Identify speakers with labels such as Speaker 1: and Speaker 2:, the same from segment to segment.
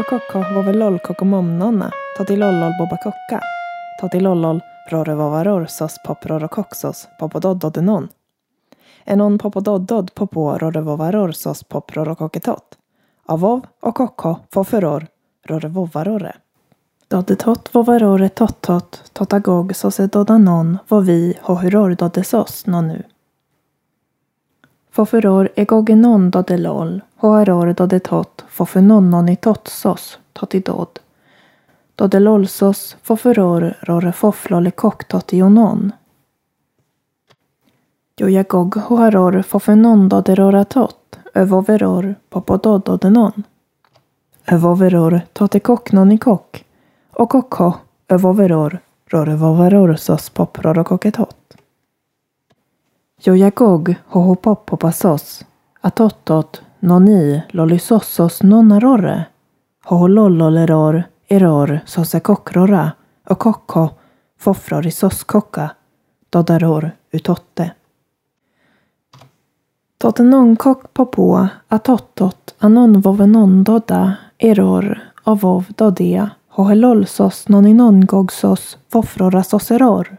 Speaker 1: Kokokko vovelol kokomomnonna, tatilollol bobakokka, tatilollol rorevovarorsos poprorokoksos popododdodenon. Enon popododdod popo rorevovarorsos poprorokoketot. Avov och kokko foferor rorevovarore. Dodetot vovarore tottot totagog sosedodanon vovi hohuror dodesos nonu. Foferor egogenon do de lol, hoaror do de tot, fofenonnon i totsos, totidod. Do de lolsos, foferor rore foflole koktotionon. Jojagog hoaror fofenon do doderora tot, e övoveror popodod popodododenon. Övoveror e totekoknon i kok, och kokko övoveror e rore vovarorsos poprorokoketot. Jojagog hohopoppopasos, atottot noni lolisossos nonarorre, hohololloleror eror sosekokrora och kokko fofrorisoskokka, dodaror utotte. Totenon kok popo atottot anonvovenondoda, eror avov dodea hohelolsos noninongogsos, gogsos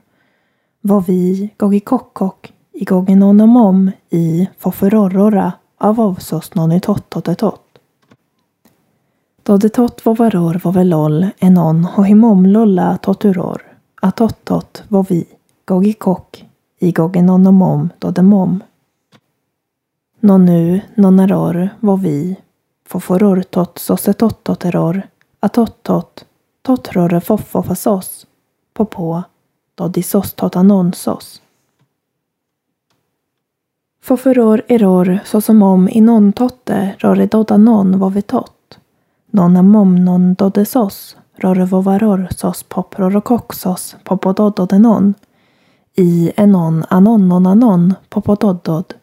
Speaker 1: vovi, gogikokkok, igången honom om i foferorora av avsos non i det tott vovaror vovelol enon hohimomlolla toturor, atottot vovi gogikok om dodemom. Nonu nonaror vovi foforortot sosetottoteror, atottot totrore foffofasos, popo totanonsos totanonsos. Foferor eror såsom om i non totte rore doda non vovitot. Non amom non dodesos rore vovaror sos poprorokoxos popodododenon. I enon anonnon anon popododod.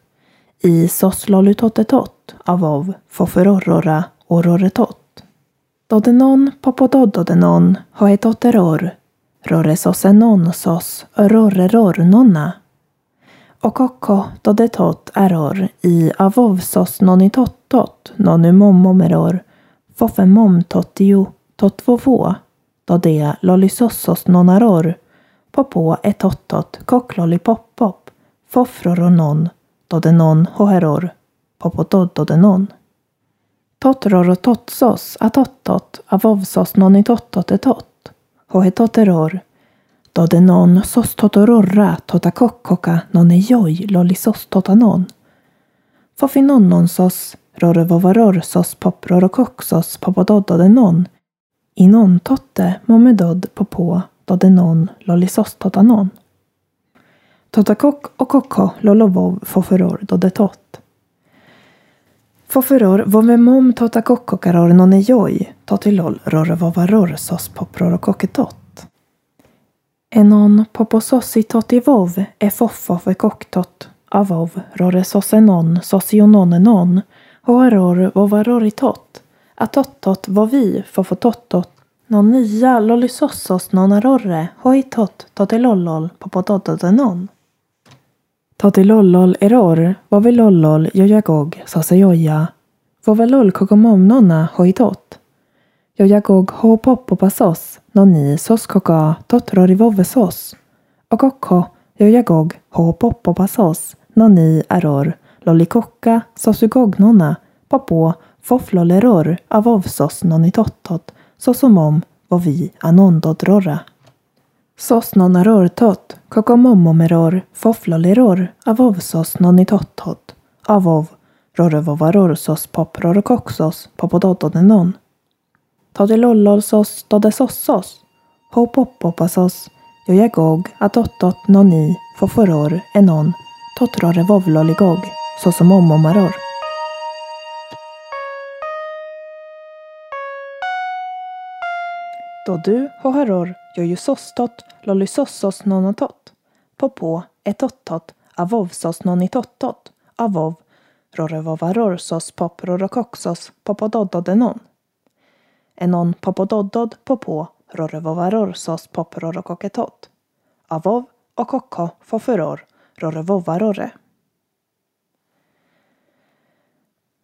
Speaker 1: I sos lolutotetot avov fofororora ororetot. Dodenon popodododenon hoetoteror rore sos enon sos roreror e nonna och kokko dodetot eror i avovsos nonitottot nonumomomeror fofemom totio totvovo dode lolisossos nonaror popo etottot koklollipopop fofroronon dodenon hoheror popododdodenon. Totror och totsos atottot avovsos nonitottot etot hohetoteror Dodenon tota sos totororra totakokkoka nonejoj lolisos totanon. Fofinonnon sos rorovovaror sos poprorokoksos popododdodenon. Inon totte momedod popo dodenon non. Tota Totakok och kokko lolovov foferor dodetot. Foferor vovemom totakokkokaror nonejoj totilol rorovovaror sos poprorokoketot. Enon poposossi totivov e foffove koktot avov. Rore sosenon sosiononenon hoaror vovaroritot atottot vovi fofotottot non nia lolisossos nonarorre hoitot totilollol popotototenon. Totilollol eror vovilollol jojagog sosejoja vovelol kogomomnonna hoitot. Jojagog hopoppopasos noni sos koka totrorivovesos. Och okko jojagog hopoppopasos noni eror lollikokka sosugognona popo fofloleror avovsos noni tottot sosomom vovi anondodrora. Sos non aror tot kokomomomeror fofloleror avovsos noni tottot avov rorovovaror sos poprorokoksos popododdodenon. Todilollolsos dodesossos, hopoppopasos, jojagog atottot noni foforor enon totrore vovloligog, såsom omomaror. Då du hoharor jojusostot lollysossos nonatot, popo etottot avovsos nonitottot, avov rorovovarorsos poprorokoxos popododdodenon enon popododdod popo rorrevovaror sos poprorokoketot. Avov och kokko foforor Dode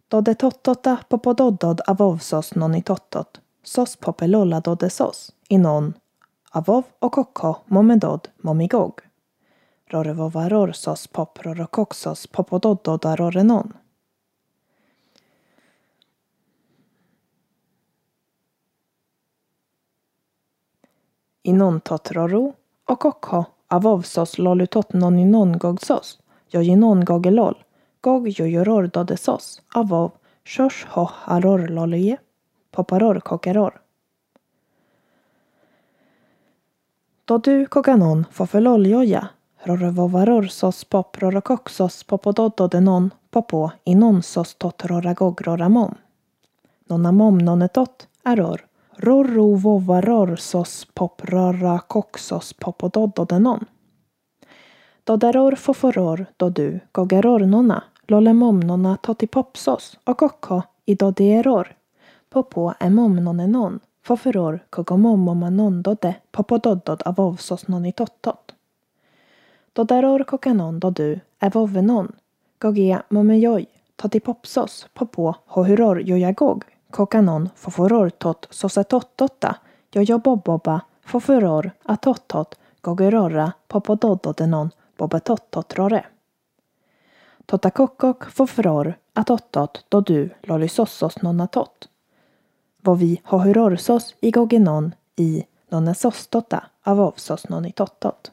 Speaker 1: Dodetottota popododdod avovsos nonitottot sos popelolla dodesos, inon, avov och kokko momedod momigog. Rorevovaror sos pop rorokoksos rorenon. Inon tot och kokko avovsos lolutot noninon gogsos, jojinon gogelol, gog jojoror dodesos, avov, shosh ho aror lolye, poparor kokeror. Då du koganon fofeloljoja, rorovovaror sos pop rorokoksos popododdodenon popo inon sos roramom. Nonamom nonetot aror, rorrovovaror sos pop rorakoksos popododdodenon. Doderor foforor dodu du gogeror totipopsos och kokko i dodieror. Popo emomnonenon foforor kogomom omanon dode popododdod avovsos nonitottot. Doderor kokanon dodu evovenon, gogia momejoj, totipopsos popo hohuror jojagog, kokanon foforor tot sosetottotta, jojoboboba foforor atottot gogerora popododdodenon bobetottotrore. Totakokkok foforor atottot då du lolisossos nonatot. Vovi hohurorsos i gogenon i nonesostota avovsos nonitottot.